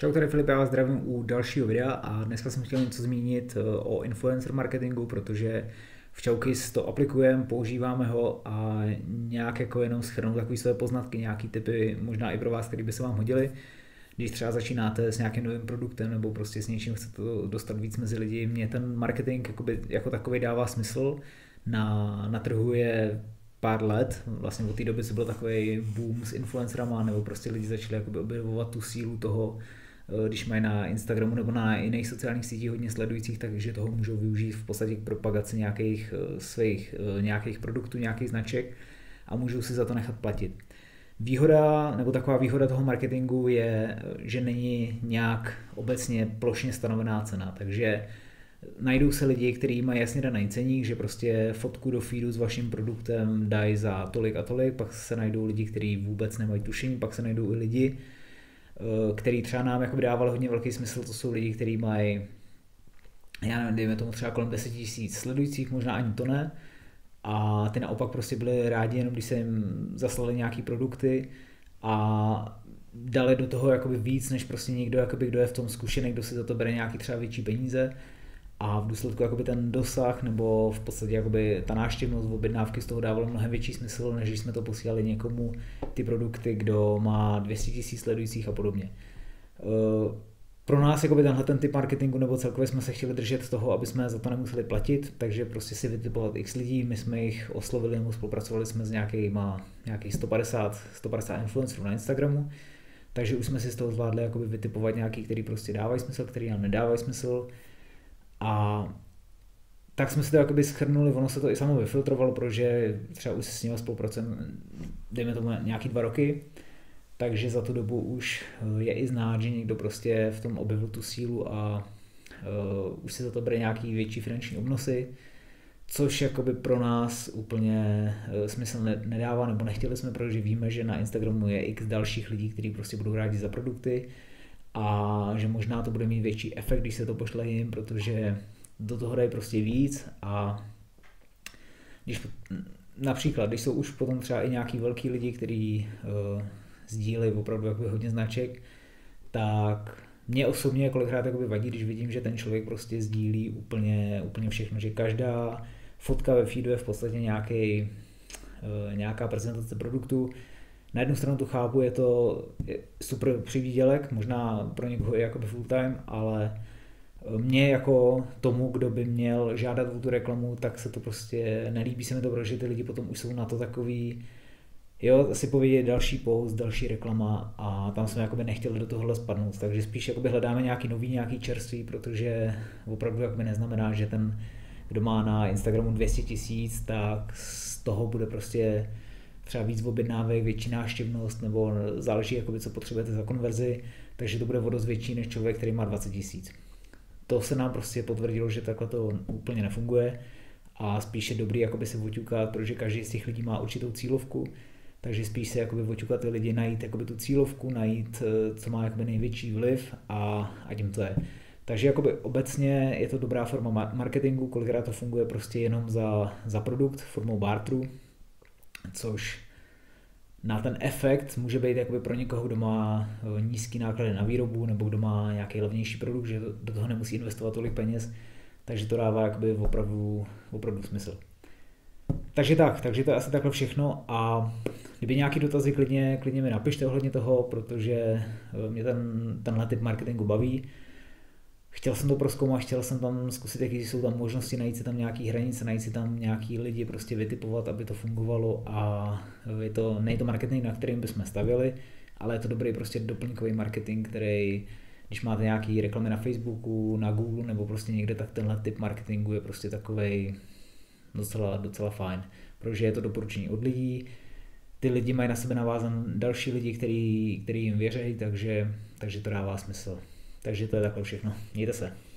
Čau, tady Filip, já vás zdravím u dalšího videa a dneska jsem chtěl něco zmínit eh, o influencer marketingu, protože v Chowkiss to aplikujeme, používáme ho a nějak jako jenom schrnout takové své poznatky, nějaký typy možná i pro vás, které by se vám hodily. Když třeba začínáte s nějakým novým produktem nebo prostě s něčím chcete dostat víc mezi lidi, mě ten marketing jakoby, jako takový dává smysl. Na, na trhu je pár let, vlastně od té doby, co byl takový boom s influencerama, nebo prostě lidi začali jakoby objevovat tu sílu toho, když mají na Instagramu nebo na jiných sociálních sítích hodně sledujících, takže toho můžou využít v podstatě k propagaci nějakých eh, svých eh, nějakých produktů, nějakých značek a můžou si za to nechat platit. Výhoda, nebo taková výhoda toho marketingu je, že není nějak obecně plošně stanovená cena, takže najdou se lidi, kteří mají jasně daný ceník, že prostě fotku do feedu s vaším produktem dají za tolik a tolik, pak se najdou lidi, kteří vůbec nemají tušení, pak se najdou i lidi, Eh, který třeba nám jako dával hodně velký smysl, to jsou lidi, kteří mají, já nevím, dejme tomu třeba kolem 10 tisíc sledujících, možná ani to ne, a ty naopak prostě byli rádi jenom, když se jim zaslali nějaký produkty a dali do toho jakoby víc, než prostě někdo, jakoby, kdo je v tom zkušený, kdo si za to bere nějaký třeba větší peníze a v důsledku jakoby ten dosah nebo v podstatě jakoby ta náštěvnost v objednávky z toho dávalo mnohem větší smysl, než když jsme to posílali někomu ty produkty, kdo má 200 tisíc sledujících a podobně. Eh, pro nás jakoby tenhle ten typ marketingu nebo celkově jsme se chtěli držet toho, aby jsme za to nemuseli platit, takže prostě si vytipovat x lidí, my jsme jich oslovili nebo spolupracovali jsme s nějakýma, nějakých 150, 150 influencerů na Instagramu, takže už jsme si z toho zvládli jakoby vytipovat nějaký, který prostě dávají smysl, který nám nedávají smysl, a tak jsme si to jakoby schrnuli, ono se to i samo vyfiltrovalo, protože třeba už s ním spolupracujeme, dejme tomu nějaký dva roky, takže za tu dobu už eh, je i znát, že někdo prostě v tom objevil tu sílu a uh, už si za to bere nějaký větší finanční obnosy, což jakoby pro nás úplně uh, smysl ne, nedává, nebo nechtěli jsme, protože víme, že na Instagramu je x dalších lidí, kteří prostě budou rádi za produkty, a že možná to bude mít větší efekt, když se to pošle jim, protože do toho dají prostě víc a když například, když jsou už potom třeba i nějaký velký lidi, kteří uh, sdílejí opravdu jakoby hodně značek, tak mě osobně kolikrát jakoby vadí, když vidím, že ten člověk prostě sdílí úplně, úplně všechno, že každá fotka ve feedu je v podstatě nějaký, uh, nějaká prezentace produktu, na jednu stranu to chápu, je to super přivídělek, možná pro někoho i jakoby full time, ale mně jako tomu, kdo by měl žádat o tu reklamu, tak se to prostě nelíbí se mi to, protože ty lidi potom už jsou na to takový, jo, asi povědět další post, další reklama a tam jsme jakoby nechtěli do tohohle spadnout, takže spíš jakoby hledáme nějaký nový, nějaký čerstvý, protože opravdu jakoby neznamená, že ten, kdo má na Instagramu 200 tisíc, tak z toho bude prostě třeba víc objednávek, větší náštěvnost, nebo záleží, jakoby, co potřebujete za konverzi, takže to bude o dost větší než člověk, který má 20 tisíc. To se nám prostě potvrdilo, že takhle to úplně nefunguje a spíš je dobrý jakoby se oťukat, protože každý z těch lidí má určitou cílovku, takže spíš se jakoby oťukat ty lidi, najít jakoby tu cílovku, najít, eh, co má jakoby největší vliv a, a tím to je. Takže jakoby obecně je to dobrá forma marketingu, kolikrát to funguje prostě jenom za, za produkt formou barteru, což na ten efekt může být jakoby pro někoho, kdo má eh, nízký náklady na výrobu nebo kdo má nějaký levnější produkt, že do toho nemusí investovat tolik peněz, takže to dává jakoby opravdu, opravdu smysl. Takže tak, takže to je asi takhle všechno a kdyby nějaký dotazy, klidně, klidně mi napište ohledně toho, protože eh, mě ten, tenhle typ marketingu baví chtěl jsem to proskoumat, chtěl jsem tam zkusit, jaký jsou tam možnosti, najít si tam nějaký hranice, najít si tam nějaký lidi, prostě vytipovat, aby to fungovalo a je to, není to marketing, na kterým bychom stavili, ale je to dobrý prostě doplňkový marketing, který když máte nějaký reklamy na Facebooku, na Google nebo prostě někde, tak tenhle typ marketingu je prostě takový docela, docela fajn, protože je to doporučení od lidí, ty lidi mají na sebe navázan další lidi, který, který jim věří, takže, takže to dává smysl. Takže to je takhle všechno. Mějte se.